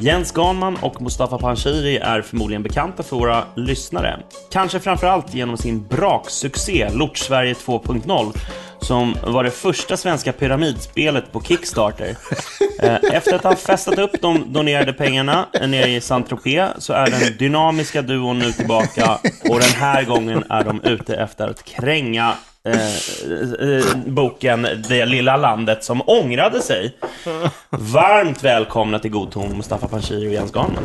Jens Ganman och Mustafa Panshiri är förmodligen bekanta för våra lyssnare. Kanske framförallt genom sin braksuccé Lort-Sverige 2.0 som var det första svenska pyramidspelet på Kickstarter. Eh, efter att ha festat upp de donerade pengarna nere i Saint-Tropez så är den dynamiska duon nu tillbaka och den här gången är de ute efter att kränga eh, eh boken Det lilla landet som ångrade sig. Varmt välkomna till God ton, Mustafa Panshiri och Jens Ganman.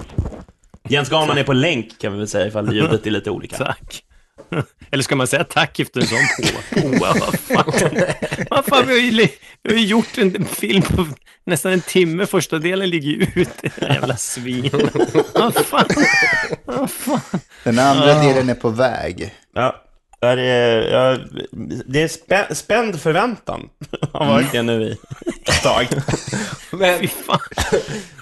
Jens Ganman är på länk kan vi väl säga ifall ljudet är lite olika. Tack. Eller ska man säga tack efter en sån på? Oh, vad fan. Vad fan, vi har, ju, vi har ju gjort en film på nästan en timme. Första delen ligger ju ute. Jävla svin. Vad fan. Vad fan. Den andra delen är på väg. Ja, är det, ja, det är spä, spänd förväntan. Har varit det nu i ett tag. Men,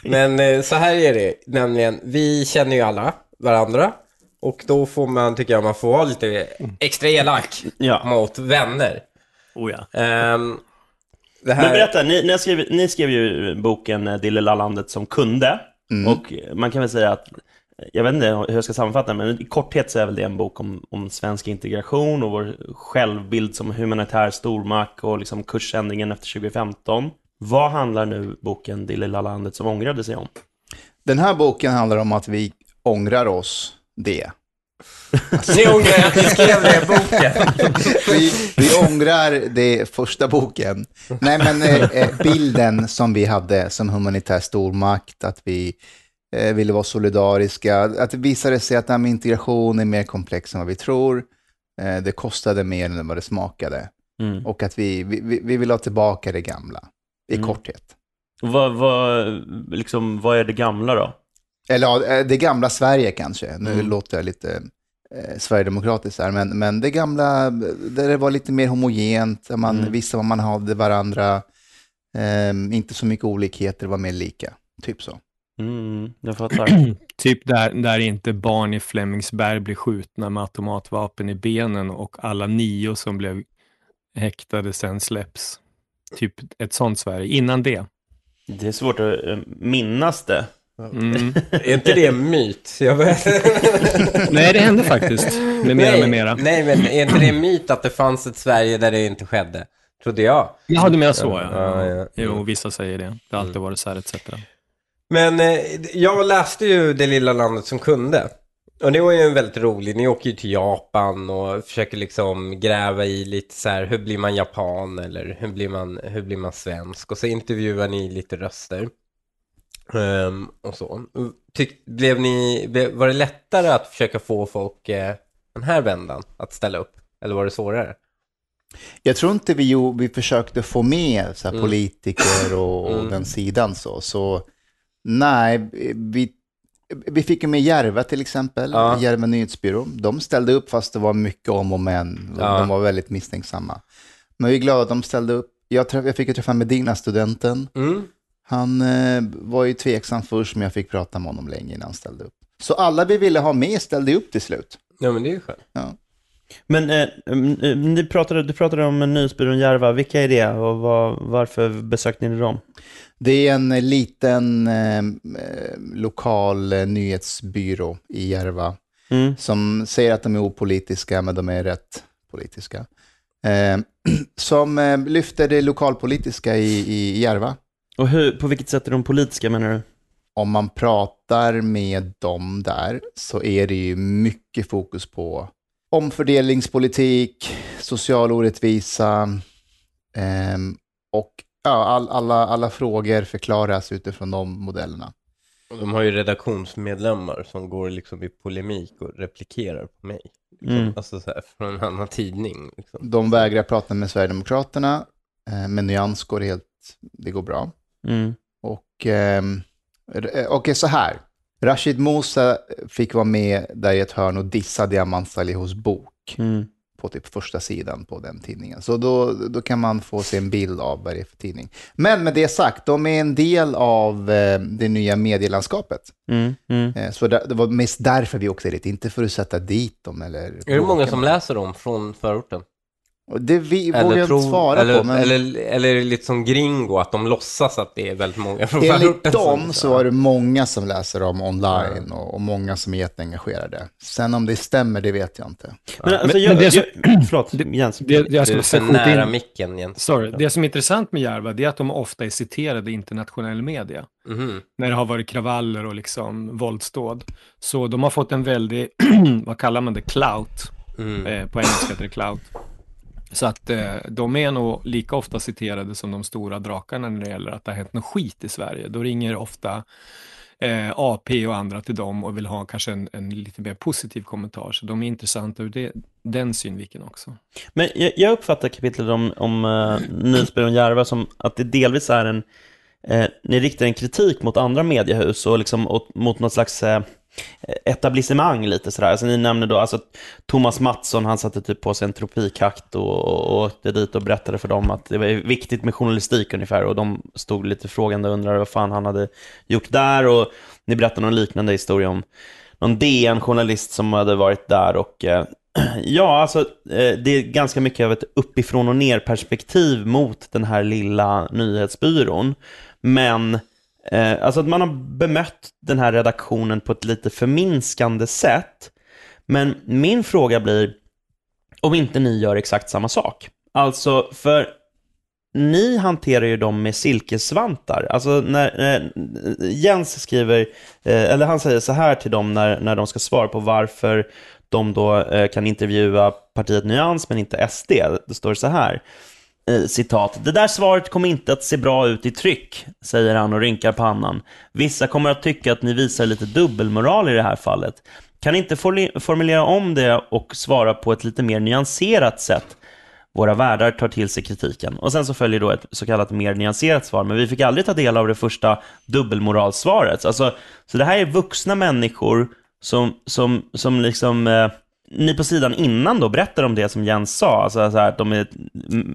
men eh, så här är det, nämligen, vi känner ju alla varandra. Och då får man, tycker jag, man får vara lite extra elak Ja. mot vänner. Oh ja. Det här... Men berätta, ni, ni, skrev, ni skrev ju boken eh, Det lilla landet som kunde. Och man kan väl säga att, jag vet inte hur jag ska sammanfatta men i korthet så är väl det en bok om, om svensk integration och vår självbild som humanitär stormakt och liksom kursändringen efter 2015. Vad handlar nu boken Det lilla landet som ångrade sig om? Den här boken handlar om att vi ångrar oss det. Ni ångrar att ni skrev det i boken. Vi, vi ångrar det första boken. Nej, men eh, eh, bilden som vi hade som humanitär stormakt, att vi eh, ville vara solidariska, att det visade sig att med integration är mer komplext än vad vi tror. Eh, det kostade mer än vad det smakade. Mm. Och att vi, vi, vi vi vill ha tillbaka det gamla, i Mm. korthet. Vad, vad, liksom, vad är det gamla då? Eller ja, eh, det gamla Sverige kanske. Nu Mm. låter jag lite eh, sverigedemokratiskt här, men, men det gamla, där det var lite mer homogent, där man Mm. visste vad man hade varandra, eh, inte så mycket olikheter, var mer lika. Typ så. Mm, jag fattar. Typ där, där inte barn i Flemingsberg blir skjutna med automatvapen i benen och alla nio som blev häktade sen släpps. Typ ett sånt Sverige. Innan det. Det är svårt att eh, minnas det. Mm. Är inte det en myt? Jag vet. Nej, det hände faktiskt. Med mera, med mera. Nej, men är inte det en myt att det fanns ett Sverige där det inte skedde? Trodde jag. Ja, du menar så ja. Ja, ja. Jo, vissa säger det. Det har alltid varit så här, etc. Men eh, jag läste ju Det lilla landet som kunde. Och det var ju en väldigt rolig, ni åker ju till Japan och försöker liksom gräva i lite så här, hur blir man japan eller hur blir man, hur blir man svensk? Och så intervjuar ni lite röster. Ehm, och så. Tyck, blev ni, var det lättare att försöka få folk eh, den här vändan att ställa upp? Eller var det svårare? Jag tror inte vi, jo, vi försökte få med så Mm. politiker och, och Mm. den sidan så. Så nej, vi, vi fick ju med Järva till exempel, Ja. Järva nyhetsbyrå. De ställde upp fast det var mycket om och men. Ja. De var väldigt misstänksamma. Men vi är glada att de ställde upp. Jag, träff, jag fick ju träffa Medina-studenten. Mm. Han eh, var ju tveksam först, men jag fick prata med honom länge innan han ställde upp. Så alla vi ville ha med ställde upp till slut. Ja, men det är ju skönt. Ja. Men eh, mm, eh, ni pratade, du pratade om Nyhetsbyrån Järva. Vilka är det och vad, varför besökte ni dem? Det är en eh, liten eh, eh, lokal eh, nyhetsbyrå i Järva Mm. som säger att de är opolitiska, men de är rätt politiska. Eh, som eh, lyfter det lokalpolitiska i, i Järva. Och hur, på vilket sätt är de politiska menar du? Om man pratar med dem där så är det ju mycket fokus på omfördelningspolitik, social orättvisa ehm, och ja, all, alla, alla frågor förklaras utifrån de modellerna. Och de har ju redaktionsmedlemmar som går liksom i polemik och replikerar på mig. Liksom. Mm. Alltså så här, från en annan tidning. Liksom. De vägrar prata med Sverigedemokraterna, eh, men Nyans går helt, det går bra. Mm. Och ehm, r- okej, så här. Rashid Musa fick vara med där i ett hörn och dissa Diamant Salihos bok Mm. på typ första sidan på den tidningen. Så då, då kan man få se en bild av vad det är för tidning. Men med det sagt, de är en del av eh, det nya medielandskapet. Mm, mm. Eh, så det, det var mest därför vi åkte dit, inte för att sätta dit dem eller... Är det många som läser dem från förorten? Det vi, vågar jag inte svara eller, på, men eller, eller är det lite som gringo, att de låtsas att det är väldigt många från enligt dem så var det många som läser dem online och, och många som är jätteengagerade. Sen om det stämmer, det vet jag inte. Men, alltså, Men- jag, men det som- jag, förlåt, Jens. Det, jag Du är nära in, micken, Jens. sorry, det som är intressant med Järva, det är att de ofta är citerade i internationell media. Mhm. när det har varit kravaller och liksom våldsdåd. Så de har fått en väldig, vad kallar man det, clout. Mm. Eh, på engelska heter det clout. Så att eh, de är nog lika ofta citerade som de stora drakarna när det gäller att det har hänt något skit i Sverige. Då ringer ofta eh, AP och andra till dem och vill ha kanske en, en lite mer positiv kommentar. Så de är intressanta ur det, den synvinkeln också. Men jag, jag uppfattar kapitlet om, om eh, nyhetsbyrån Järva som att det delvis är en... Eh, ni riktar en kritik mot andra mediehus och liksom och mot något slags eh, Eh, etablissemang lite sådär. Alltså, ni nämner då alltså Thomas Mattsson, han satte typ på sig en tropikhatt och, och, åkte dit och berättade för dem att det var viktigt med journalistik ungefär och de stod lite frågande och undrade vad fan han hade gjort där och ni berättade någon liknande historia om någon DN-journalist som hade varit där och eh, Ja, alltså eh, det är ganska mycket av ett uppifrån och ner perspektiv mot den här lilla nyhetsbyrån. Men eh, alltså att man har bemött den här redaktionen på ett lite förminskande sätt. Men min fråga blir om inte ni gör exakt samma sak. Alltså, för ni hanterar ju dem med silkesvantar. Alltså när eh, Jens skriver, eh, eller han säger så här till dem när, när de ska svara på varför de då eh, kan intervjua partiet Nyans men inte SD. Det står så här. Eh, citat. Det där svaret kommer inte att se bra ut i tryck, säger han och rynkar pannan. Vissa kommer att tycka att ni visar lite dubbelmoral i det här fallet. Kan inte formulera om det och svara på ett lite mer nyanserat sätt? Våra värdar tar till sig kritiken. Och sen så följer då ett så kallat mer nyanserat svar, men vi fick aldrig ta del av det första dubbelmoralsvaret. Alltså, så det här är vuxna människor som, som, som liksom, eh, ni på sidan innan då berättar om det som Jens sa, alltså så här, att de är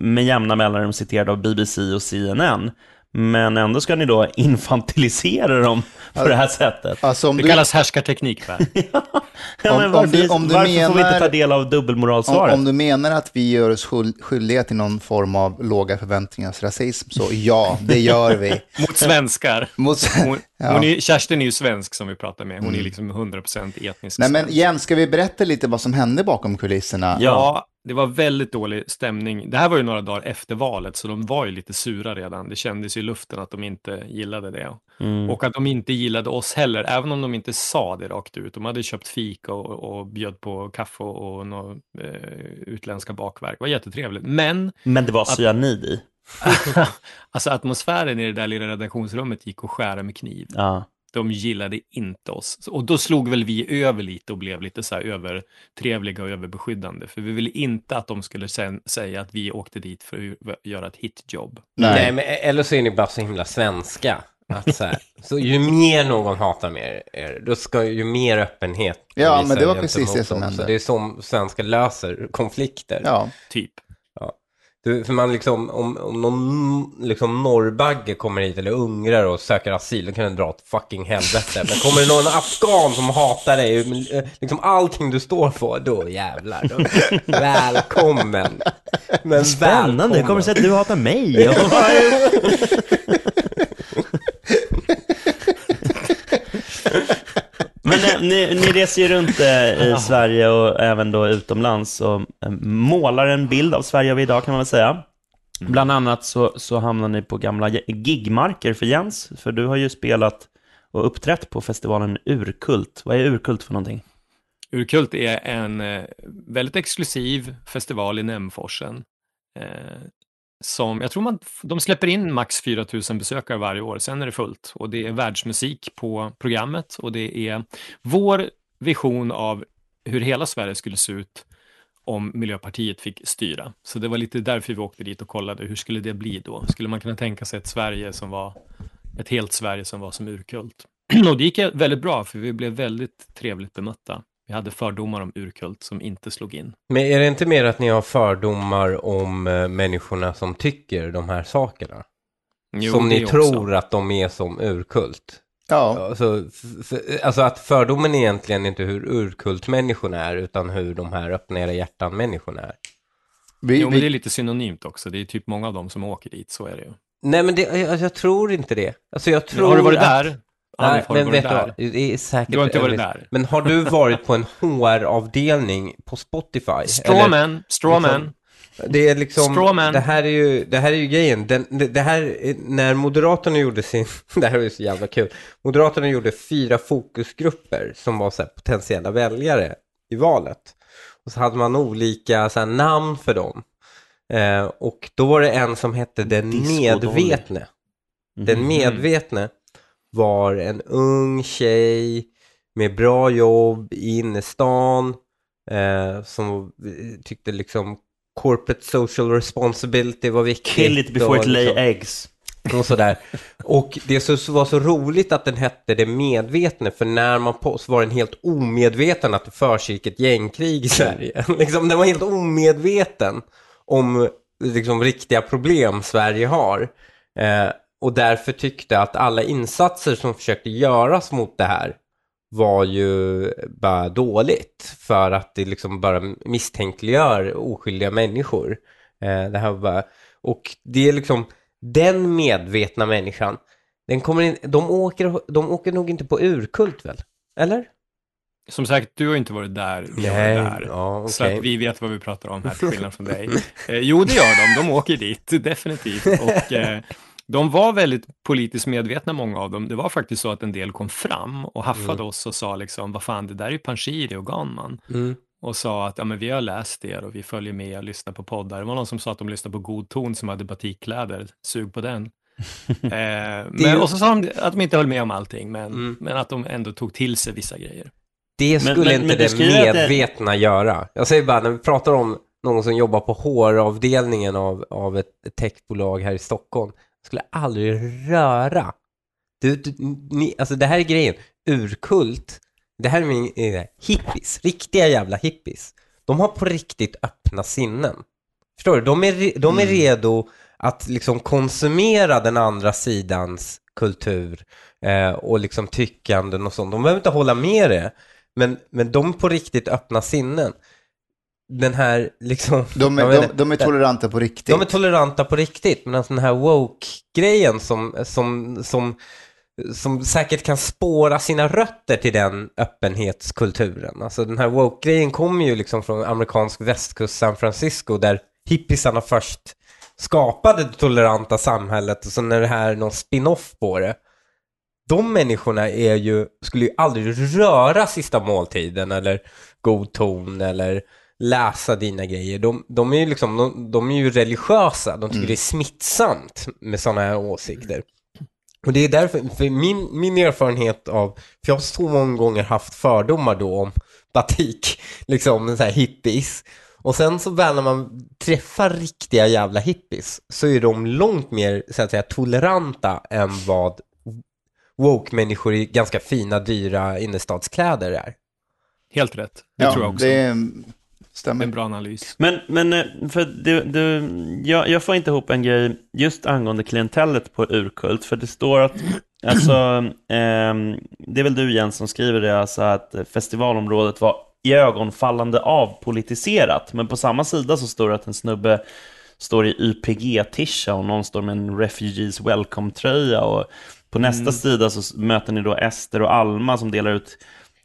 med jämna mellanrum citerade av BBC och CNN. Men ändå ska ni då infantilisera dem på det här sättet. Alltså om Det du, kallas härskarteknik, Per. Ja, Om- men om varför du- om du varför får vi inte menar- ta del av om, dubbelmoralsvaret? om du menar att vi gör oss skuld- skyldiga till någon form av låga förväntningars rasism, så ja, det gör vi. Mot svenskar. Mot, Hon, Ja. hon är, Kerstin är ju svensk som vi pratar med. Hon är liksom 100% etnisk Nej men. Jens, ska vi berätta lite vad som hände bakom kulisserna? Ja, det var väldigt dålig stämning. Det här var ju några dagar efter valet, så de var ju lite sura redan. Det kändes ju i luften att de inte gillade det. Mm. Och att de inte gillade oss heller, även om de inte sa det rakt ut. De hade köpt fika och, och bjöd på kaffe och, och några eh, utländska bakverk. Det var jättetrevligt. Men Men det var cyanid i. alltså atmosfären i det där lilla redaktionsrummet gick att skära med kniv. Ja. De gillade inte oss. Och då slog väl vi över lite och blev lite så här övertrevliga och överbeskyddande. För vi ville inte att de skulle sen säga att vi åkte dit för att göra ett hitjobb. Nej. Nej. men eller så är ni bara så himla svenska. Att så, här, så ju mer någon hatar med er, då ska ju mer öppenhet Ja, men det var precis det som hände. Så det är som svenskar löser konflikter. Ja. Typ. Du, för man liksom, om, om någon liksom norrbagge kommer hit eller ungrar och söker asyl, då kan den dra åt fucking helvete. Men kommer det någon afghan som hatar dig, liksom allting du står för, då jävlar. Då, välkommen. Men Spännande, det välkommen. kommer sig att du hatar mig. Men ni, ni reser ju runt eh, i Sverige och även då utomlands och eh, målar en bild av Sverige av idag kan man väl säga. Bland annat så, så hamnar ni på gamla gigmarker för Jens, för du har ju spelat och uppträtt på festivalen Urkult. Vad är Urkult för någonting? Urkult är en eh, väldigt exklusiv festival i Nämforsen. Eh, som, jag tror man, de släpper in max 4 000 besökare varje år, sen är det fullt. Och det är världsmusik på programmet och det är vår vision av hur hela Sverige skulle se ut om Miljöpartiet fick styra. Så det var lite därför vi åkte dit och kollade, hur skulle det bli då? Skulle man kunna tänka sig ett Sverige som var, ett helt Sverige som var som urkult? Och det gick väldigt bra, för vi blev väldigt trevligt bemötta. Vi hade fördomar om urkult som inte slog in. Men är det inte mer att ni har fördomar om eh, människorna som tycker de här sakerna? Jo, som ni tror också. att de är som urkult? Ja, Alltså, alltså att fördomen är egentligen inte hur urkultmänniskorna är, utan hur de här öppna era hjärtan-människorna är. vi, Jo, men det är lite synonymt också. Det är typ många av dem som åker dit, så är det ju. Nej, men det, jag, jag tror inte det. Alltså, jag tror har du varit att... där? Nej, du men vet du där? vad? Det är säkert... Du har inte varit där? Men har du varit på en HR-avdelning på Spotify? Strawman, Strawman. Liksom- Det är liksom, Strawman. det här är ju, det här är ju grejen. Den, det, det här, är- när Moderaterna gjorde sin, det här är ju så jävla kul. Moderaterna gjorde fyra fokusgrupper som var så här potentiella väljare i valet. Och så hade man olika så här, namn för dem. Eh, och då var det en som hette Den Disco medvetne. Den Mhm. medvetne var en ung tjej med bra jobb i innerstan eh, som tyckte liksom corporate social responsibility var viktigt. Kill it before och it lay liksom- eggs. och sådär. Och det så, var så roligt att den hette Det medvetne, för när man på så var den helt omedveten att det försiggick ett gängkrig i Sverige. liksom, den var helt omedveten om liksom, riktiga problem Sverige har. Eh, och därför tyckte att alla insatser som försökte göras mot det här var ju bara dåligt för att det liksom bara misstänkliggör oskyldiga människor. Eh, det här bara, och det är liksom den medvetna människan, den kommer in, de, åker, de åker nog inte på urkult väl? Eller? Som sagt, du har inte varit där. Vi har varit där. ja, Så okej. att vi vet vad vi pratar om här, till skillnad från dig. Eh, jo, det gör de. De åker dit, definitivt. Och eh, de var väldigt politiskt medvetna, många av dem. Det var faktiskt så att en del kom fram och haffade Mm. oss och sa liksom, vad fan, det där är ju Panshiri och Ganman. Mm. Och sa att, ja men vi har läst er och vi följer med och lyssnar på poddar. Det var någon som sa att de lyssnade på God ton som hade batikkläder. Sug på den. eh, men, och så sa de att de inte höll med om allting, men, Mm. men att de ändå tog till sig vissa grejer. Det skulle men- inte men det att det- medvetna göra. Jag säger bara, när vi pratar om någon som jobbar på HR-avdelningen av, av ett techbolag här i Stockholm, skulle aldrig röra. Du, du, ni, alltså det här är grejen, urkult, det här är min eh, hippies, riktiga jävla hippies. De har på riktigt öppna sinnen. Förstår du? De är, de är redo att liksom konsumera den andra sidans kultur eh, och liksom tyckanden och sånt. De behöver inte hålla med det, men, men de är på riktigt öppna sinnen. Den här liksom... de, är, de, de är toleranta på riktigt. de är toleranta på riktigt, men den här woke-grejen som, som, som, som säkert kan spåra sina rötter till den öppenhetskulturen. Alltså den här woke-grejen kommer ju liksom från amerikansk västkust San Francisco där hippisarna först skapade det toleranta samhället och så när det här är någon spin-off på det. De människorna är ju, skulle ju aldrig röra sista måltiden eller god ton eller läsa dina grejer. De, de är ju liksom, de, de är ju religiösa. De tycker det är smittsamt med sådana här åsikter. Och det är därför, för min, min erfarenhet av, för jag har så många gånger haft fördomar då om batik, liksom så här hippies. Och sen så väl när man träffar riktiga jävla hippies så är de långt mer, så att säga, toleranta än vad woke-människor i ganska fina, dyra innerstadskläder är. Helt rätt, det ja, tror jag också. Det Det är en stämmer. bra analys. Men, men eh, för du, du, jag, jag får inte ihop en grej just angående klientellet på Urkult, för det står att, alltså, ehm, det är väl du Jens som skriver det, alltså att festivalområdet var i ögonfallande avpolitiserat, men på samma sida så står det att en snubbe står i YPG-tisha och någon står med en Refugees Welcome-tröja och på nästa sida så möter ni då Ester och Alma som delar ut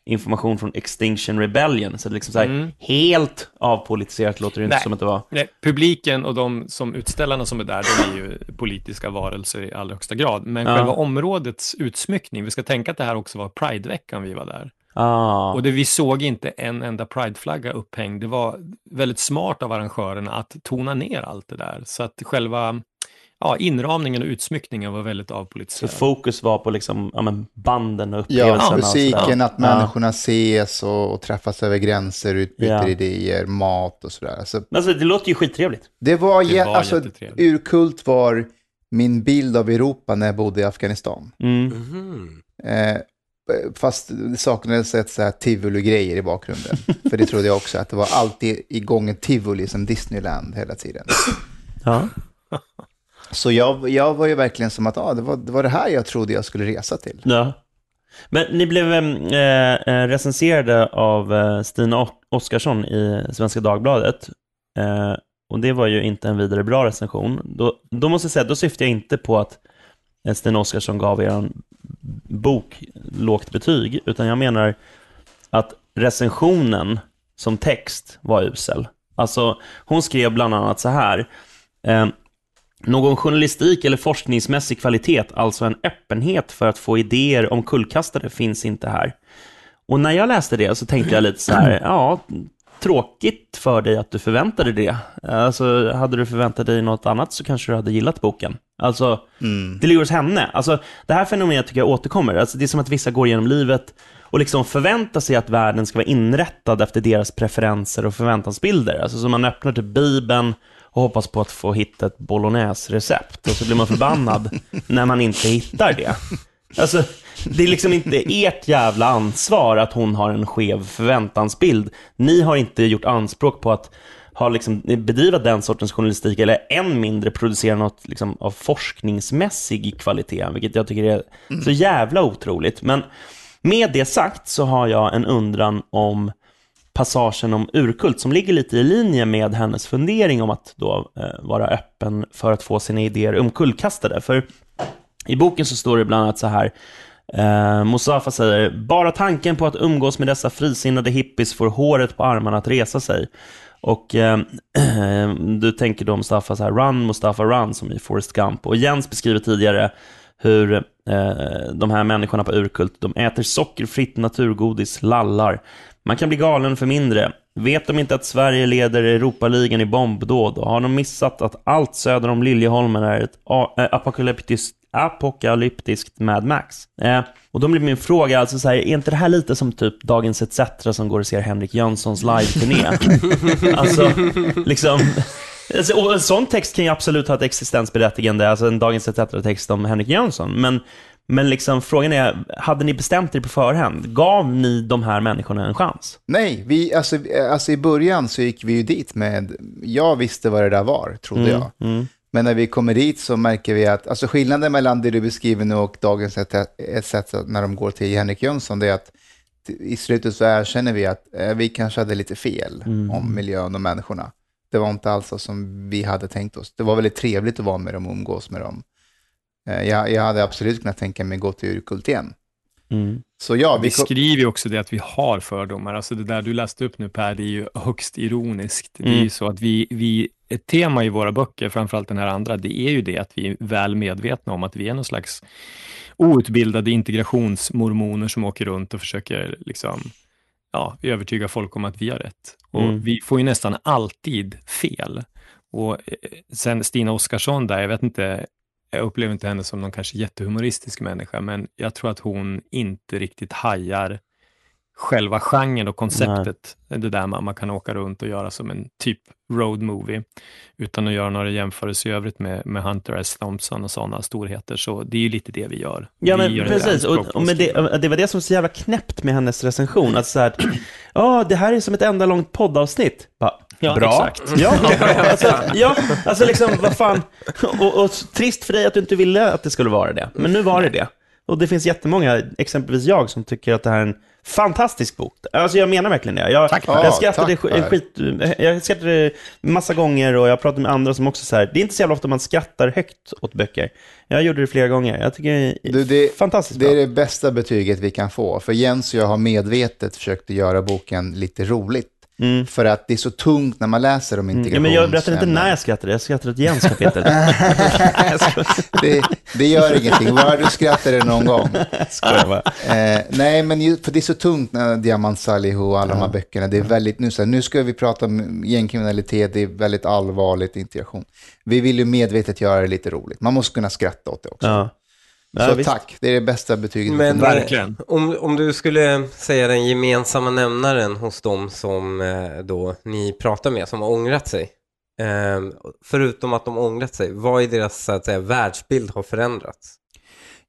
information från Extinction Rebellion. Så det är liksom så här, Mm. helt avpolitiserat låter det inte Nej. som att det var. Nej, publiken och de som utställarna som är där, de är ju politiska varelser i allra högsta grad. Men Ja. själva områdets utsmyckning, vi ska tänka att det här också var Prideveckan vi var där. Ah. Och det, vi såg inte en enda Prideflagga upphängd. Det var väldigt smart av arrangörerna att tona ner allt det där. Så att själva ja, inramningen och utsmyckningen var väldigt Så avpolitiserad. fokus var på liksom, ja, men banden och Ja, upplevelserna. och musiken, att människorna ses och, och träffas över gränser, utbyter Ja. idéer, mat och sådär. Alltså, alltså, det låter ju skittrevligt. det var, Det var alltså, urkult var min bild av Europa när jag bodde i Afghanistan. Mm. Eh, fast det saknades ett så här tivoli-grejer i bakgrunden. För det trodde jag också, att det var alltid igång en tivoli som Disneyland hela tiden. Ja. Så jag, jag var ju verkligen som att ah, det, var, det var det här jag trodde jag skulle resa till. ja. Men ni blev eh, eh recenserade av eh, Stina Oskarsson i Svenska Dagbladet. Eh, och det var ju inte en vidare bra recension. Då, då måste jag säga, då syftar jag inte på att eh, Stina Oskarsson gav er bok lågt betyg, utan jag menar att recensionen som text var usel. Alltså, hon skrev bland annat så här. Eh, någon journalistik eller forskningsmässig kvalitet, alltså en öppenhet för att få idéer om kullkastare, finns inte här. Och när jag läste det så tänkte jag lite så här, ja, tråkigt för dig att du förväntade det. Alltså, hade du förväntat dig något annat så kanske du hade gillat boken. Alltså, det ligger hos henne. Alltså, det här fenomenet tycker jag återkommer. Alltså, det är som att vissa går genom livet och liksom förväntar sig att världen ska vara inrättad efter deras preferenser och förväntansbilder. Alltså, så man öppnar till Bibeln och hoppas på att få hitta ett bolognese-recept och så blir man förbannad när man inte hittar det. Alltså, det är liksom inte ert jävla ansvar att hon har en skev förväntansbild. Ni har inte gjort anspråk på att ha liksom bedriva den sortens journalistik eller än mindre producera något liksom av forskningsmässig kvalitet, vilket jag tycker är så jävla otroligt. Men med det sagt så har jag en undran om passagen om urkult som ligger lite i linje med hennes fundering om att då eh, vara öppen för att få sina idéer omkullkastade. För i boken så står det bland annat så här eh, Mustafa säger, bara tanken på att umgås med dessa frisinnade hippies får håret på armarna att resa sig. Och eh, du tänker då Mustafa så här, run Mustafa run, som i Forrest Gump. Och Jens beskriver tidigare hur eh, de här människorna på Urkult, de äter sockerfritt naturgodis, lallar. Man kan bli galen för mindre. Vet de inte att Sverige leder Europaligan i bombdåd? Och har de missat att allt söder om Liljeholmen är ett eh, apokalyptiskt, apokalyptiskt Mad Max? Eh, och då blir min fråga, alltså så här, är inte det här lite som typ Dagens ETC som går och ser Henrik Jönssons live-turné? alltså, liksom... Alltså, och en sån text kan ju absolut ha ett existensberättigande, alltså en Dagens ETC-text om Henrik Jönsson, men, men liksom, frågan är, hade ni bestämt er på förhand? Gav ni de här människorna en chans? Nej, vi, alltså, alltså i början så gick vi ju dit med, jag visste vad det där var, trodde jag. Mm. Men när vi kommer dit så märker vi att, alltså skillnaden mellan det du beskriver nu och dagens sätt när de går till Henrik Jönsson, det är att i slutet så erkänner vi att eh, vi kanske hade lite fel om miljön och människorna. Det var inte alls så som vi hade tänkt oss. Det var väldigt trevligt att vara med dem och umgås med dem. Eh, jag, jag hade absolut kunnat tänka mig gå till Urkult igen. Mm. Så ja, Vi vi skriver ju också det att vi har fördomar. Alltså det där du läste upp nu Per, det är ju högst ironiskt. Det är Mm. ju så att vi, vi, ett tema i våra böcker, framförallt den här andra, det är ju det att vi är väl medvetna om att vi är någon slags outbildade integrationsmormoner som åker runt och försöker liksom, ja, övertyga folk om att vi har rätt. Och Mm. vi får ju nästan alltid fel. Och eh, sen Stina Oskarsson där, jag vet inte, jag upplever inte henne som någon kanske jättehumoristisk människa, men jag tror att hon inte riktigt hajar själva genren och konceptet. Det där man, man kan åka runt och göra som en typ road movie, utan att göra några jämförelser i övrigt med, med Hunter S. Thompson och sådana storheter. Så det är ju lite det vi gör. Ja, vi men gör precis. Och, och men det, det var det som var så jävla knäppt med hennes recension. Att så här, ja, det här är som ett enda långt poddavsnitt. Bara, Ja, Bra. exakt. Ja, alltså, ja, alltså liksom, vad fan. Och, och trist för dig att du inte ville att det skulle vara det. Men nu var det det. Och det finns jättemånga, exempelvis jag, som tycker att det här är en fantastisk bok. Alltså jag menar verkligen det. Jag, Tack, jag skrattade Tack, skit, jag skrattade massa gånger och jag pratade med andra som också så här, det är inte så jävla ofta man skrattar högt åt böcker. Jag gjorde det flera gånger. Jag tycker det är Du, det- fantastiskt det bra. är det bästa betyget vi kan få. För Jens och jag har medvetet försökt göra boken lite roligt. Mm. För att det är så tungt när man läser om Ja, integration. men jag berättade inte när jag skrattade, jag skrattade åt Jens kapitel. det, det gör ingenting, bara du skrattar det någon gång. Eh, nej, men ju, för det är så tungt när Diamant Salihu och alla de här böckerna. Det är väldigt, nu, så här, nu ska vi prata om gängkriminalitet, det är väldigt allvarligt integration. Vi vill ju medvetet göra det lite roligt. Man måste kunna skratta åt det också. Ja. Ja, så visst. tack, det är det bästa betyget. Men. Verkligen. om, om du skulle säga den gemensamma nämnaren hos dem som eh, då ni pratar med, som har ångrat sig. Eh, förutom att de ångrat sig, vad i deras så att säga, världsbild har förändrats?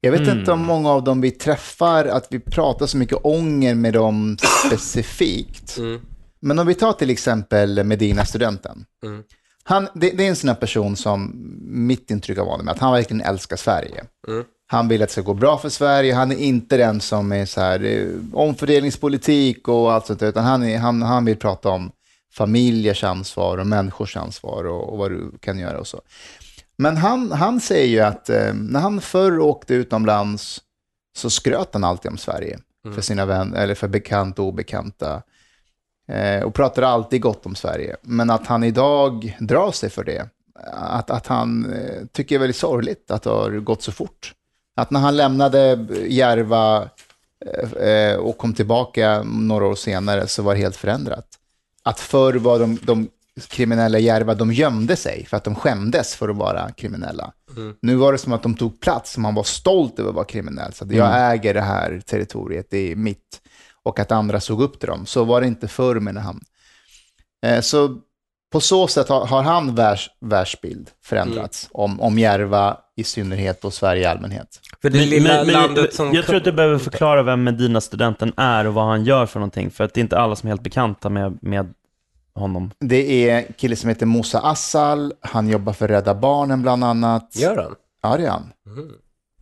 Jag vet Mm. inte om många av dem vi träffar, att vi pratar så mycket ånger med dem specifikt. Mm. Men om vi tar till exempel Medina-studenten. Mm. Han, det, det är en sån här person som mitt intryck av honom är att han verkligen älskar Sverige. Mm. Han vill att det ska gå bra för Sverige. Han är inte den som är så här eh, omfördelningspolitik och allt sånt där, utan han, är, han, han vill prata om familjers ansvar och människors ansvar och, och vad du kan göra och så. Men han, han säger ju att eh, när han förr åkte utomlands så skröt han alltid om Sverige för sina vänner, eller för bekanta och obekanta. Eh, och pratade alltid gott om Sverige. Men att han idag drar sig för det. Att, att han eh, tycker det är väldigt sorgligt att det har gått så fort. Att när han lämnade Järva eh, eh, och kom tillbaka några år senare så var det helt förändrat. Att förr var de, de kriminella i Järva, de gömde sig för att de skämdes för att vara kriminella. Nu var det som att de tog plats, som han var stolt över att vara kriminell. Så att jag äger det här territoriet, det är mitt. Och att andra såg upp till dem. Så var det inte förr med han. Eh, så på så sätt har, har han världs, världsbild förändrats. Om, om Järva i synnerhet och Sverige i allmänhet. För det Men, lilla men, men, landet som... jag tror att du behöver förklara vem Medina-studenten är och vad han gör för någonting, för att det är inte alla som är helt bekanta med, med honom. Det är en kille som heter Musa Assal. Han jobbar för Rädda Barnen bland annat. Gör han? Ja, det är han. Mm.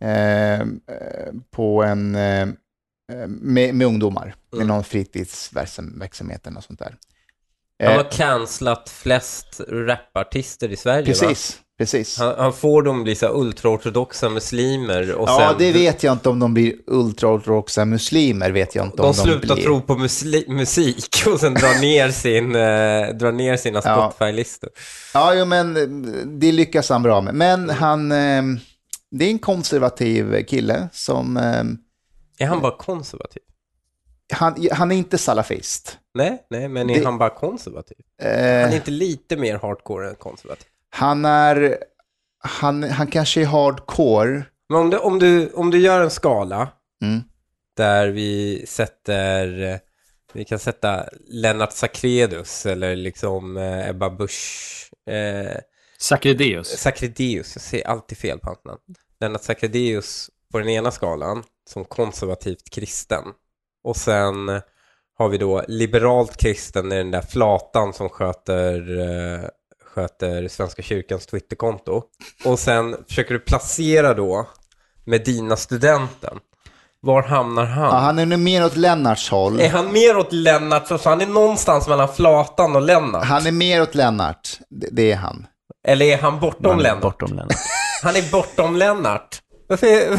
Eh, eh, på en, eh, med, med ungdomar, med Mm. någon fritidsverksamhet eller något sånt där. Han Eh, har cancelat flest rapartister i Sverige, va? Precis. Han, han får dem bli så ultraortodoxa muslimer och ja, sen... det vet jag inte om de blir ultraortodoxa muslimer, vet jag inte De om de slutar blir. tro på musik och sen drar ner, sin, eh, drar ner sina Ja. Spotify-listor. Ja, jo, men eh, det lyckas han bra med. Men han, eh, det är en konservativ kille som, eh, Är han bara konservativ? han, han är inte salafist. Nej, nej, men är Det- han bara konservativ? Han Eh, är inte lite mer hardcore än konservativ. Han är, han, han kanske är hardcore. Men om du, om du, om du gör en skala Mm. där vi sätter, vi kan sätta Lennart Sacredus eller liksom eh, Ebba Busch, eh, Sacredeus. Sacredeus, jag säger alltid fel på hans namn. Lennart Sacredeus på den ena skalan som konservativt kristen. Och sen har vi då liberalt kristen i den där flatan som sköter, eh, sköter Svenska kyrkans Twitterkonto. Och sen försöker du placera då Medina-studenten. Var hamnar han? Ja, han är nu mer åt Lennarts håll. Är han mer åt Lennart, så han är någonstans mellan flatan och Lennart? Han är mer åt Lennart, det, det är han. Eller är han bortom Lennart? Bortom Lennart. Han är bortom Lennart. Varför är...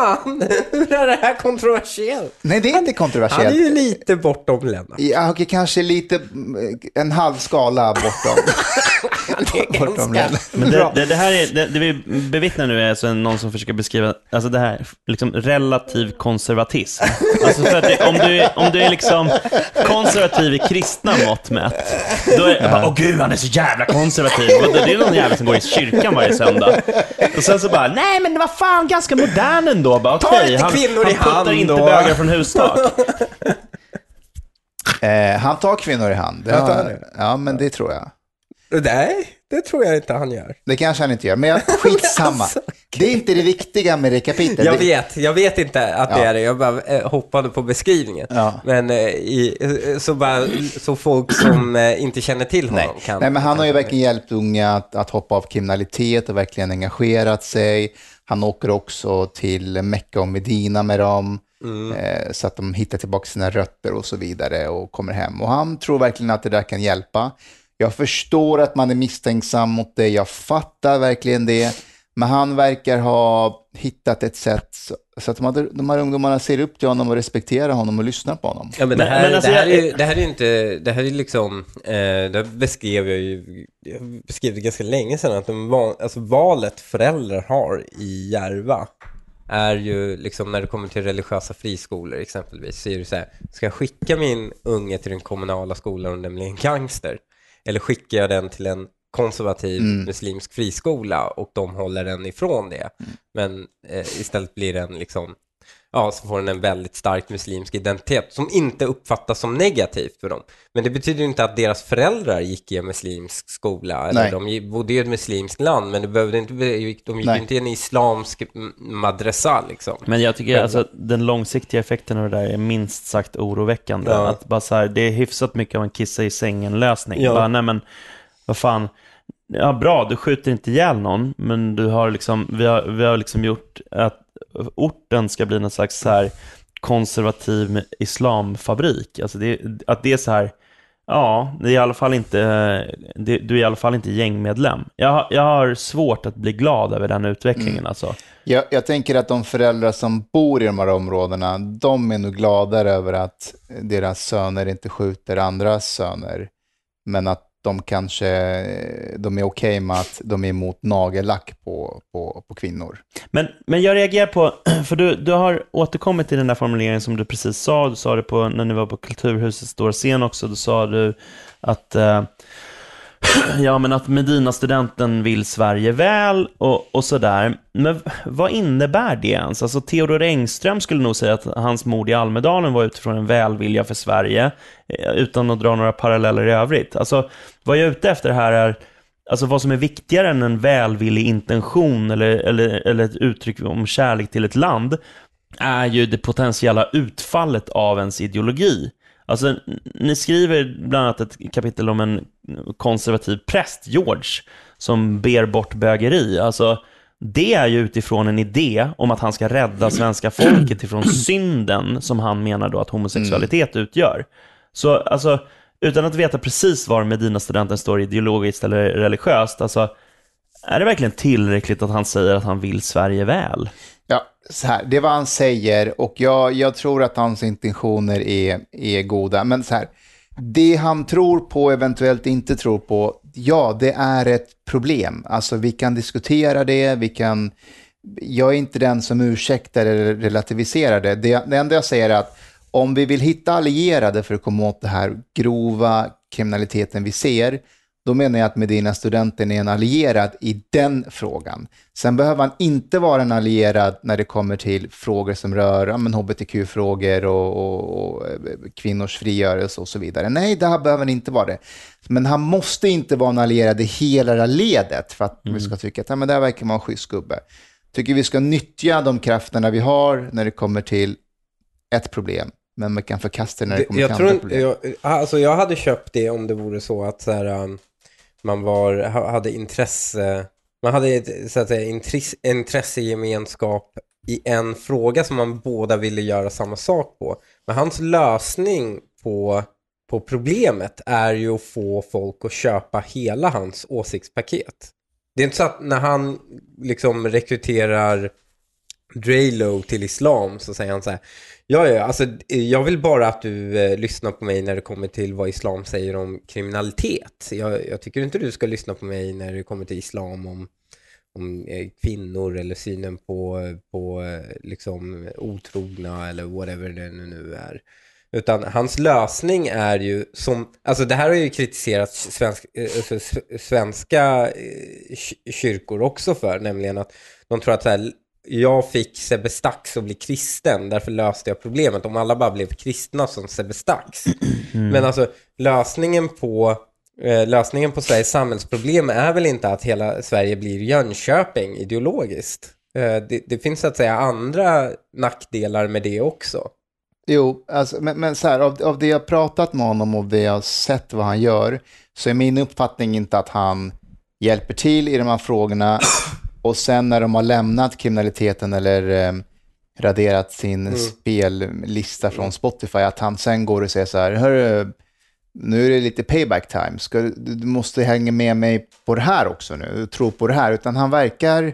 Fan? Hur är det här kontroversiellt? Nej, det är inte Han är kontroversiellt. ju lite bortom Lennart. Ja, okej, kanske lite, mm, en halv skala bortom. Han är ganska... Men det, det, det här är, det, det vi bevittnar nu är alltså någon som försöker beskriva, alltså det här, liksom relativ konservatism. Alltså för att det, om, du är, om du är liksom konservativ i kristna mått mätt, då är det bara, åh gud, han är så jävla konservativ. Och det, det är någon jävel som går i kyrkan varje söndag. Och sen så bara, nej men vad fan, ganska modern ändå. Bara, Ta okej, lite han, kvinnor han i puttar hand inte då." bögar från hustak. Eh, han tar kvinnor i hand. Det Han det. ja, men det tror jag. Nej, det tror jag inte han gör. Det kanske han inte gör, men jag, skitsamma. Det är inte det viktiga med det kapitlet. Jag vet, jag vet inte att det Ja. är det. Jag bara eh, hoppade på beskrivningen. Ja. Men eh, i, eh, så, bara, så folk som inte känner till honom Nej. kan... Nej, men han har ju verkligen hjälpt unga att, att hoppa av kriminalitet och verkligen engagerat sig. Han åker också till Mecka och Medina med dem, eh, så att de hittar tillbaka sina rötter och så vidare och kommer hem. Och han tror verkligen att det där kan hjälpa. Jag förstår att man är misstänksam mot det, jag fattar verkligen det. Men han verkar ha hittat ett sätt så, att de här, de här ungdomarna ser upp till honom och respekterar honom och lyssnar på honom. Ja, men det Men- här, men alltså det här, jag- är, ju- det här är ju inte, det här är liksom, eh, det beskrev jag ju, jag beskrev det ganska länge sedan, att de alltså valet föräldrar har i Järva är ju liksom när det kommer till religiösa friskolor exempelvis, så är det så här, ska jag skicka min unge till den kommunala skolan och den blir en gangster? Eller skickar jag den till en konservativ muslimsk friskola och de håller den ifrån det. Men eh, istället blir den liksom ja, så får den en väldigt stark muslimsk identitet som inte uppfattas som negativt för dem. Men det betyder ju inte att deras föräldrar gick i en muslimsk skola, eller Nej. de bodde i ett muslimskt land, men det behövde inte, de gick ju Nej. inte i en islamsk m- madrasa liksom. Men jag tycker alltså, den långsiktiga effekten av det där är minst sagt oroväckande. Ja. Att bara så här, det är hyfsat mycket av en kissa i sängen-lösning. Ja. Bara, nej men, vad fan. Ja, bra, du skjuter inte ihjäl någon, men du har liksom, vi har, vi har liksom gjort att orten ska bli någon slags så här konservativ islamfabrik. Alltså det, att det är så här, ja, det är i alla fall inte, det, du är i alla fall inte gängmedlem. Jag, har- jag har svårt att bli glad över den utvecklingen alltså. Jag, jag tänker att de föräldrar som bor i de här områdena, de är nog gladare över att deras söner inte skjuter andras söner. Men att de kanske, de är okej med att de är emot nagellack på, på, på kvinnor. Men, men jag reagerar på, för du, du har återkommit till den där formuleringen som du precis sa, du sa det på, när ni var på Kulturhusets stora scen också, då sa du att, eh, ja men att Medina-studenten vill Sverige väl och, och sådär. Men vad innebär det ens? Alltså Theodor Engström skulle nog säga att hans mord i Almedalen var utifrån en välvilja för Sverige, eh, utan att dra några paralleller i övrigt. Alltså, vad jag är ute efter här är, Alltså vad som är viktigare än en välvillig intention eller, eller, eller ett uttryck om kärlek till ett land är ju det potentiella utfallet av ens ideologi. Alltså, ni skriver bland annat ett kapitel om en konservativ präst, George, som ber bort bögeri. Alltså, det är ju utifrån en idé om att han ska rädda svenska folket ifrån synden som han menar då att homosexualitet utgör. Så alltså, utan att veta precis var Medina-studenten står ideologiskt eller religiöst, alltså, är det verkligen tillräckligt att han säger att han vill Sverige väl? Ja, så här, det är vad han säger och jag, jag tror att hans intentioner är, är goda. Men så här, det han tror på, eventuellt inte tror på, ja, det är ett problem. Alltså vi kan diskutera det, vi kan... Jag är inte den som ursäktar eller relativiserar det. Det, det enda jag säger är att om vi vill hitta allierade för att komma åt den här grova kriminaliteten vi ser, då menar jag att Medina-studenten är en allierad i den frågan. Sen behöver han inte vara en allierad när det kommer till frågor som rör ja, hbtq-frågor och, och, och eh, kvinnors frigörelse och så vidare. Nej, det här behöver han inte vara det. Men han måste inte vara en allierad i hela det ledet för att vi ska tycka att ja, men det här verkar vara en schysst gubbe. Tycker vi ska nyttja de krafterna vi har när det kommer till ett problem, men man kan förkasta det när det kommer jag, till tror andra problem. jag, alltså jag hade köpt det om det vore så att så här, um, man var, hade intresse, man hade så att säga, intresse, intressegemenskap i en fråga som man båda ville göra samma sak på. Men hans lösning på, på problemet är ju att få folk att köpa hela hans åsiktspaket. Det är inte så att när han liksom rekryterar Draylo till islam så säger han så här Ja, ja, alltså eh, jag vill bara att du eh, lyssnar på mig när det kommer till vad islam säger om kriminalitet. Jag, jag tycker inte du ska lyssna på mig när det kommer till islam om, om eh, kvinnor eller synen på, på eh, liksom otrogna eller whatever det nu är. Utan hans lösning är ju som, alltså det här har ju kritiserats svensk, alltså svenska kyrkor också för, nämligen att de tror att så här, jag fick Sebbe Stax att bli kristen, därför löste jag problemet. Om alla bara blev kristna som Sebbe Stax. Men alltså lösningen på, eh, lösningen på Sveriges samhällsproblem är väl inte att hela Sverige blir Jönköping ideologiskt. Eh, det, det finns så att säga andra nackdelar med det också. Jo, alltså, men, men så här, av, av det jag pratat med honom och det jag sett vad han gör, så är min uppfattning inte att han hjälper till i de här frågorna och sen när de har lämnat kriminaliteten eller eh, raderat sin spellista från Spotify, att han sen går och säger så här, Hörru, nu är det lite payback time, Ska, du, du måste hänga med mig på det här också nu, tro på det här, utan han verkar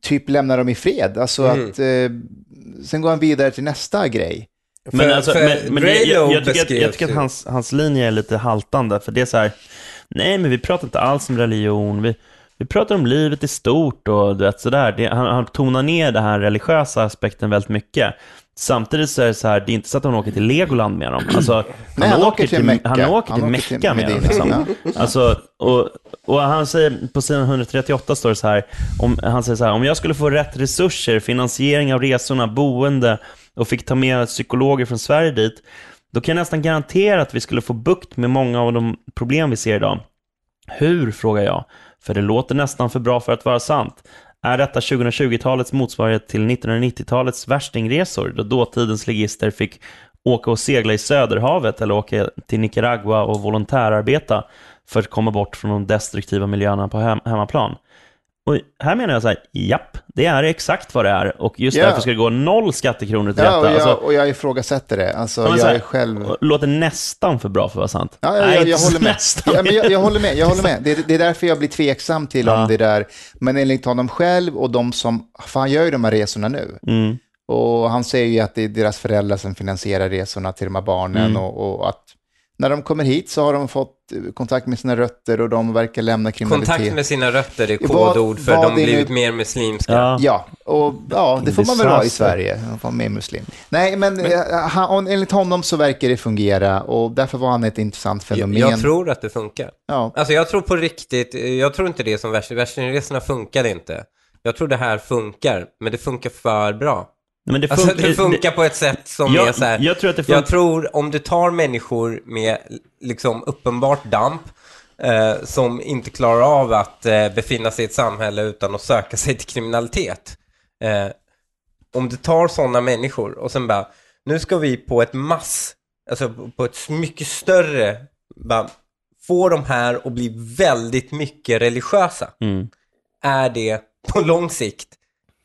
typ lämna dem i fred, alltså att eh, sen går han vidare till nästa grej. Men, För- alltså, för men, men jag, Draylo jag, jag, tycker, att- jag tycker att hans, hans linje är lite haltande, för det är så här, nej men vi pratar inte alls om religion, vi, vi pratar om livet i stort och du vet sådär. Det, han, han tonar ner den här religiösa aspekten väldigt mycket. Samtidigt så är det så här, det är inte så att han åker till Legoland med dem. Alltså, Nej, han åker till Mecka. Han åker till Han åker till Mecka med dem. Liksom. Alltså, och, och han säger, på sidan 138 står det så här, om, han säger så här, om jag skulle få rätt resurser, finansiering av resorna, boende och fick ta med psykologer från Sverige dit, då kan jag nästan garantera att vi skulle få bukt med många av de problem vi ser idag. Hur, frågar jag, för det låter nästan för bra för att vara sant. Är detta 2020-talets motsvarighet till 1990-talets värstingresor, då dåtidens legister fick åka och segla i Söderhavet eller åka till Nicaragua och volontärarbeta för att komma bort från de destruktiva miljöerna på hem hemmaplan? Och här menar jag så här, japp, det är exakt vad det är. Och just Ja. därför ska det gå noll skattekronor till Ja, och detta. jag, Alltså, och jag ifrågasätter det. Alltså, jag här, är själv... Låter nästan för bra för att vara sant. Ja, jag, Nej, jag, jag håller med. Ja, men jag, jag håller med. Jag håller med. Det, det är därför jag blir tveksam till Ja. om det där. Men enligt honom själv och de som, för han gör ju de här resorna nu. Mm. Och han säger ju att det är deras föräldrar som finansierar resorna till de här barnen Mm. och, och att när de kommer hit så har de fått eh, kontakt med sina rötter och de verkar lämna kriminalitet. Kontakt med sina rötter är kodord för de nu- blivit mer muslimska. Ja. Ja, och ja, det får man väl vara i. Sverige. Vara med muslim. Nej, men, eh, han, enligt honom så verkar det fungera och därför var han ett intressant Jag, fenomen. jag tror att det funkar. ja. Alltså jag tror på riktigt, jag tror inte det som värsting. Värstingresorna funkade inte. Jag tror det här funkar, men det funkar för bra. Men det Alltså funkar, det funkar på ett sätt som Jag- är så här. jag tror att det Jag tror om du tar människor med liksom uppenbart damp, eh, som inte klarar av att eh, befinna sig i ett samhälle utan att söka sig till kriminalitet. Eh, om du tar sådana människor och sen bara, nu ska vi på ett mass, alltså på ett mycket större, bara få de här att bli väldigt mycket religiösa. Mm. Är det på lång sikt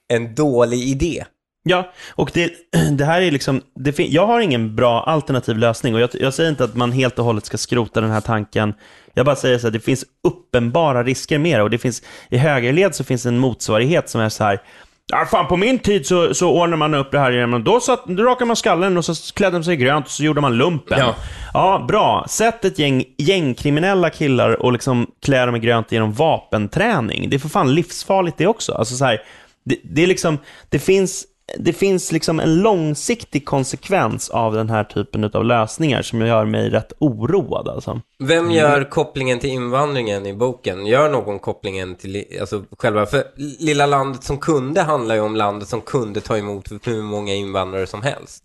en dålig idé? Ja, och det, det här är liksom, det jag har ingen bra alternativ lösning och jag, jag säger inte att man helt och hållet ska skrota den här tanken. Jag bara säger så här, det finns uppenbara risker med det och det finns, i högerled så finns en motsvarighet som är så här, Ja, fan på min tid så, så ordnade man upp det här genom, då, satt, då rakade man skallen och så klädde man sig i grönt och så gjorde man lumpen. Ja. ja bra. Sätt ett gäng gängkriminella killar och liksom klä dem i grönt genom vapenträning. Det är för fan livsfarligt det också. Alltså så här, det, det är liksom, det finns, det finns liksom en långsiktig konsekvens av den här typen av lösningar som gör mig rätt oroad. Alltså. Vem gör kopplingen till invandringen i boken? Gör någon kopplingen till alltså, själva... För Lilla landet som kunde handlar ju om landet som kunde ta emot hur många invandrare som helst.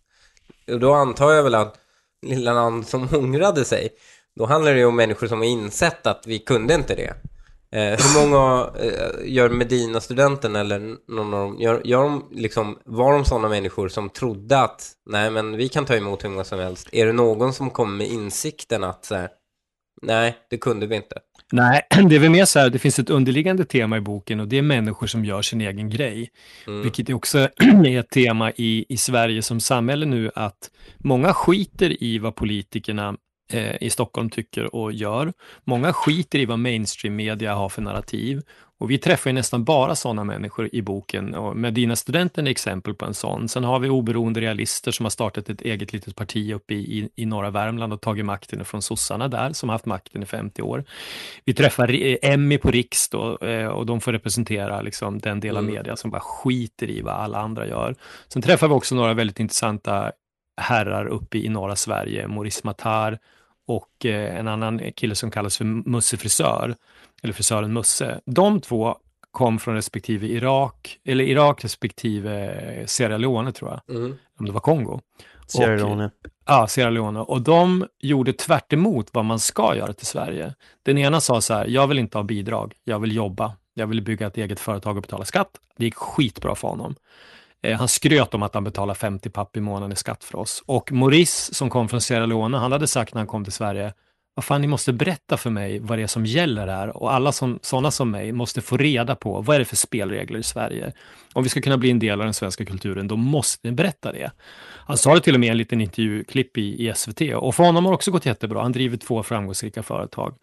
Och då antar jag väl att Lilla land som ångrade sig, då handlar det ju om människor som har insett att vi kunde inte det. Eh, hur många eh, gör Medina-studenten eller någon av dem, gör, gör de liksom, var de sådana människor som trodde att nej men vi kan ta emot hur många som helst? Är det någon som kommer med insikten att så här, nej det kunde vi inte? Nej, det är väl mer så här, det finns ett underliggande tema i boken och det är människor som gör sin egen grej. Mm. Vilket är också är ett tema i, i Sverige som samhälle nu, att många skiter i vad politikerna i Stockholm tycker och gör. Många skiter i vad mainstream-media har för narrativ. Och vi träffar ju nästan bara sådana människor i boken. Och Medina-studenten är exempel på en sån. Sen har vi oberoende realister som har startat ett eget litet parti uppe i, i, i norra Värmland och tagit makten från sossarna där, som har haft makten i 50 år. Vi träffar eh, Emmy på Riks då, eh, och de får representera liksom, den del av Mm. media som bara skiter i vad alla andra gör. Sen träffar vi också några väldigt intressanta herrar uppe i norra Sverige, Maurice Matar och eh, en annan kille som kallas för Musse Frisör, eller frisören Musse. De två kom från respektive Irak, eller Irak respektive Sierra Leone tror jag, Mm. om det var Kongo. Sierra Och- Leone. Ja, Sierra Leone. Och de gjorde tvärt emot vad man ska göra till Sverige. Den ena sa så här, jag vill inte ha bidrag, jag vill jobba, jag vill bygga ett eget företag och betala skatt. Det gick skitbra för honom. Eh, han skröt om att han betalar 50 papp i månaden i skatt för oss. Och Maurice som kom från Sierra Leone, han hade sagt när han kom till Sverige, vad fan, ni måste berätta för mig vad det är som gäller här och alla som, sådana som mig måste få reda på vad är det för spelregler i Sverige. Om vi ska kunna bli en del av den svenska kulturen, då måste ni berätta det. Han sa det till och med i en liten intervjuklipp i, i SVT och för honom har det också gått jättebra. Han driver två framgångsrika företag.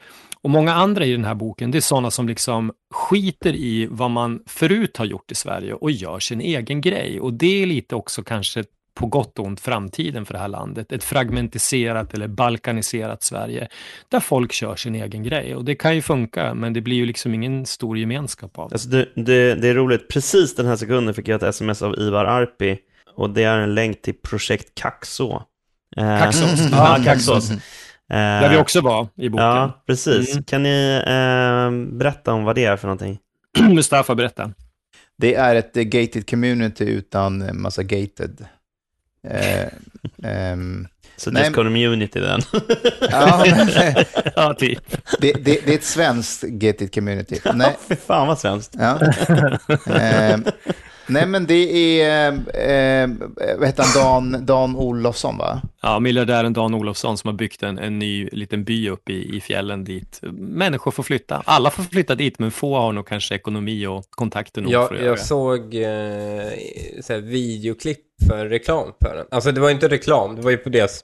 Och många andra i den här boken, det är sådana som liksom skiter i vad man förut har gjort i Sverige och gör sin egen grej. Och det är lite också kanske på gott och ont framtiden för det här landet. Ett fragmentiserat eller balkaniserat Sverige där folk kör sin egen grej. Och det kan ju funka, men det blir ju liksom ingen stor gemenskap av det. Alltså det, det, det är roligt, precis den här sekunden fick jag ett sms av Ivar Arpi och det är en länk till projekt Kaxå. Eh, Kaxås. ja, Kaxås. Eh, Där vi också var i boken. Ja, precis. Mm. Kan ni eh, berätta om vad det är för någonting? Mustafa, berätta. Det är ett gated community utan en massa gated. Eh, ehm, Så Nej, just community den. ja, men, Ja, typ. det, det, det är ett svenskt gated community. Nej, Fy fan vad svenskt. Ja. eh, nej, men det är, eh, vad heter han, Dan, Dan Olofsson, va? Ja, miljardären Dan Olofsson som har byggt en, en ny liten by uppe i, i fjällen dit människor får flytta. Alla får flytta dit, men få har nog kanske ekonomi och kontakter nog för Jag, att göra jag det. såg eh, så här, videoklipp för reklam för den. Alltså det var inte reklam, det var ju på deras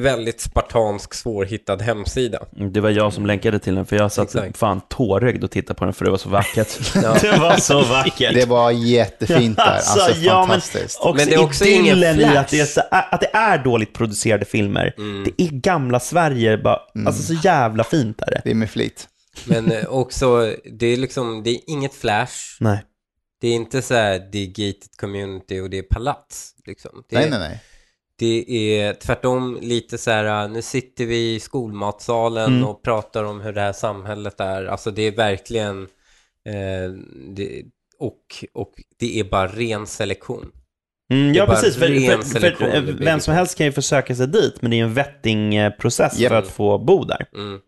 väldigt spartansk, svårhittad hemsida. Det var jag som länkade till den, för jag satt Exakt. fan tårögd och tittade på den för det var så vackert. det var så vackert. Det var jättefint där. Alltså, ja, men fantastiskt. också, Men det är också ingen flash. att det, är så, att det är dåligt producerade filmer. Mm. Det är gamla Sverige, bara, alltså så jävla fint är det. Det är med flit. Men eh, också, det är liksom, det är inget flash. Nej. Det är inte så här, det är gated community och det är palats. Liksom. Det, Nej, nej, nej. Det är tvärtom lite så här, nu sitter vi i skolmatsalen Mm. och pratar om hur det här samhället är. Alltså det är verkligen, eh, det, och, och det är bara ren selektion. Mm, ja, precis. För, för, för, vem som helst kan ju få söka sig dit, men det är en vettingprocess Japp. för att få bo där. Mm.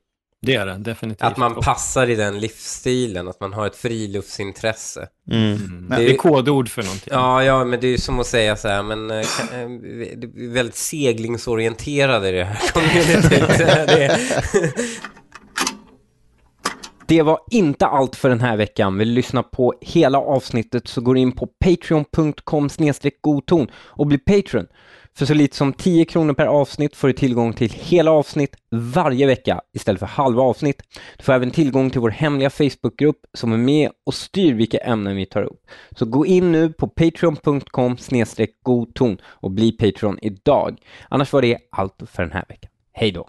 Det är det, definitivt. Att man passar i den livsstilen, att man har ett friluftsintresse. Mm. Mm. Det är kodord för någonting. Ja, ja, men det är ju som att säga så här, men eh, kan, eh, vi är väldigt seglingsorienterade i det här communityt. det, Det var inte allt för den här veckan. Vill du lyssna på hela avsnittet så går in på patreon.com godton och bli patron. För så lite som 10 kronor per avsnitt får du tillgång till hela avsnitt varje vecka istället för halva avsnitt. Du får även tillgång till vår hemliga Facebookgrupp som är med och styr vilka ämnen vi tar upp. Så gå in nu på patreon.com godton och bli Patreon idag. Annars var det allt för den här veckan. Hej då!